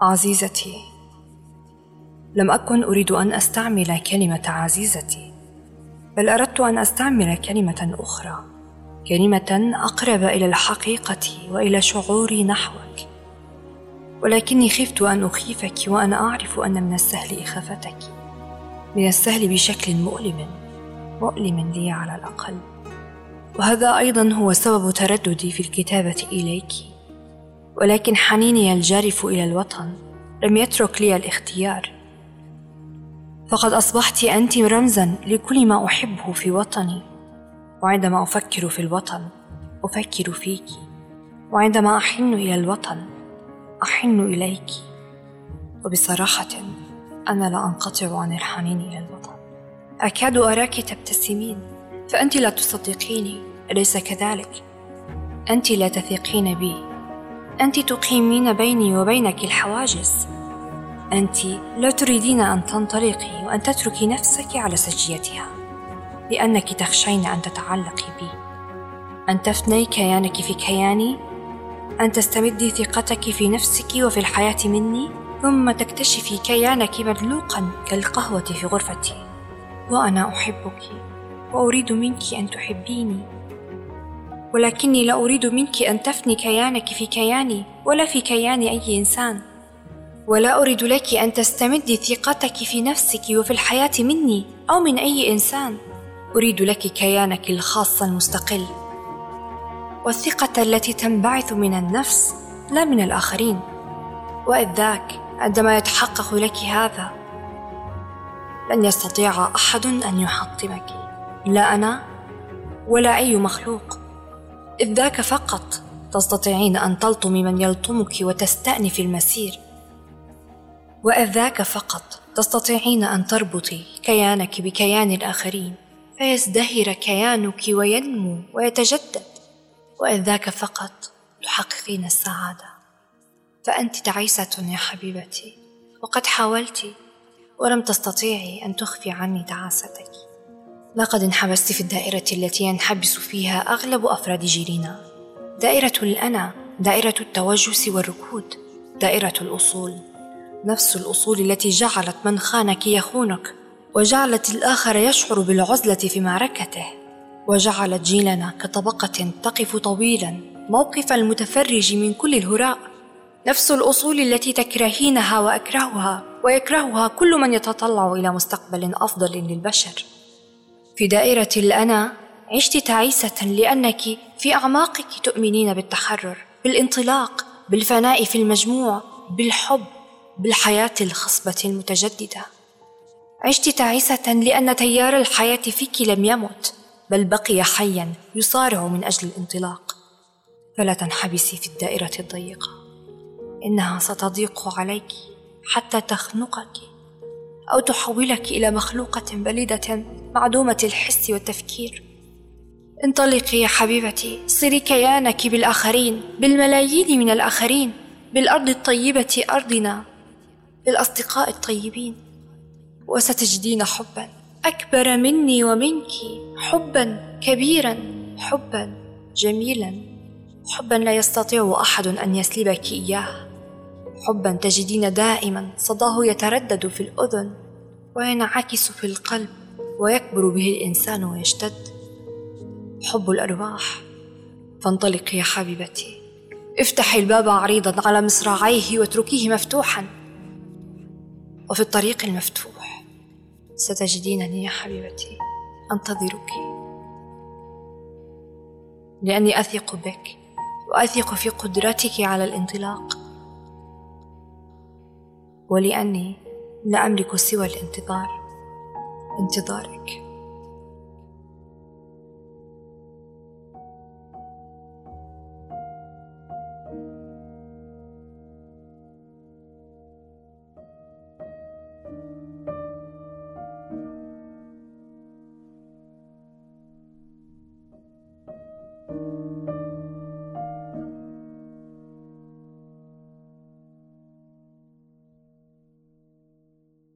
عزيزتي. لم أكن أريد أن أستعمل كلمة عزيزتي بل أردت أن أستعمل كلمة أخرى كلمة أقرب إلى الحقيقة وإلى شعوري نحوك. ولكني خفت أن أخيفك وأنا أعرف أن من السهل إخافتك. من السهل بشكل مؤلم مؤلم لي على الأقل. وهذا أيضا هو سبب ترددي في الكتابة إليك. ولكن حنيني الجارف إلى الوطن. لم يترك لي الاختيار. فقد أصبحت أنت رمزا لكل ما أحبه في وطني. وعندما أفكر في الوطن أفكر فيك. وعندما أحن إلى الوطن أحن إليك. وبصراحة أنا لا أنقطع عن الحنين إلى الوطن. أكاد أراك تبتسمين فأنت لا تصدقيني أليس كذلك؟ أنت لا تثقين بي. أنت تقيمين بيني وبينك الحواجز. أنت لا تريدين أن تنطلقي وأن تتركي نفسك على سجيتها لأنك تخشين أن تتعلقي بي. ان تفني كيانك في كياني أن تستمدي ثقتك في نفسك وفي الحياة مني ثم تكتشفي كيانك مدلوقا كالقهوة في غرفتي. وأنا أحبك وأريد منك أن تحبيني. ولكني لا أريد منك أن تفني كيانك في كياني ولا في كيان أي إنسان. ولا أريد لك أن تستمدي ثقتك في نفسك وفي الحياة مني أو من أي إنسان. أريد لك كيانك الخاص المستقل. والثقة التي تنبعث من النفس لا من الآخرين. وإذ ذاك عندما يتحقق لك هذا لن يستطيع أحد أن يحطمك. لا أنا ولا أي مخلوق. إذ ذاك فقط تستطيعين أن تلطمي من يلطمك وتستأنف المسير. وإذ ذاك فقط تستطيعين أن تربطي كيانك بكيان الآخرين فيزدهر كيانك وينمو ويتجدد. وإذ ذاك فقط تحققين السعادة. فأنت تعيسة يا حبيبتي وقد حاولت ولم تستطيعي أن تخفي عني تعاستك. لقد انحبست في الدائرة التي ينحبس فيها أغلب أفراد جيلنا دائرة الأنا دائرة التوجس والركود دائرة الأصول. نفس الأصول التي جعلت من خانك يخونك وجعلت الآخر يشعر بالعزلة في معركته. وجعلت جيلنا كطبقة تقف طويلا موقف المتفرج من كل الهراء. نفس الأصول التي تكرهينها وأكرهها ويكرهها كل من يتطلع إلى مستقبل أفضل للبشر. في دائرة الأنا عشت تعيسة لأنك في أعماقك تؤمنين بالتحرر بالانطلاق بالفناء في المجموع بالحب بالحياة الخصبة المتجددة. عشت تعيسة لأن تيار الحياة فيك لم يمت بل بقي حيا يصارع من أجل الانطلاق. فلا تنحبسي في الدائرة الضيقة إنها ستضيق عليك حتى تخنقك. أو تحولك إلى مخلوقة بليدة معدومة الحس والتفكير. انطلقي يا حبيبتي صري كيانك بالآخرين بالملايين من الآخرين بالأرض الطيبة أرضنا بالأصدقاء الطيبين. وستجدين حبا أكبر مني ومنك حبا كبيرا حبا جميلا. حبا لا يستطيع أحد أن يسلبك إياه. حبا تجدين دائما. صداه يتردد في الأذن وينعكس في القلب ويكبر به الإنسان ويشتد. حب الأرواح. فانطلقي يا حبيبتي. افتحي الباب عريضا على مصراعيه واتركيه مفتوحا. وفي الطريق المفتوح. ستجدينني يا حبيبتي. أنتظرك. لأني أثق بك. وأثق في قدرتك على الانطلاق. ولأني لا أملك سوى الانتظار انتظارك.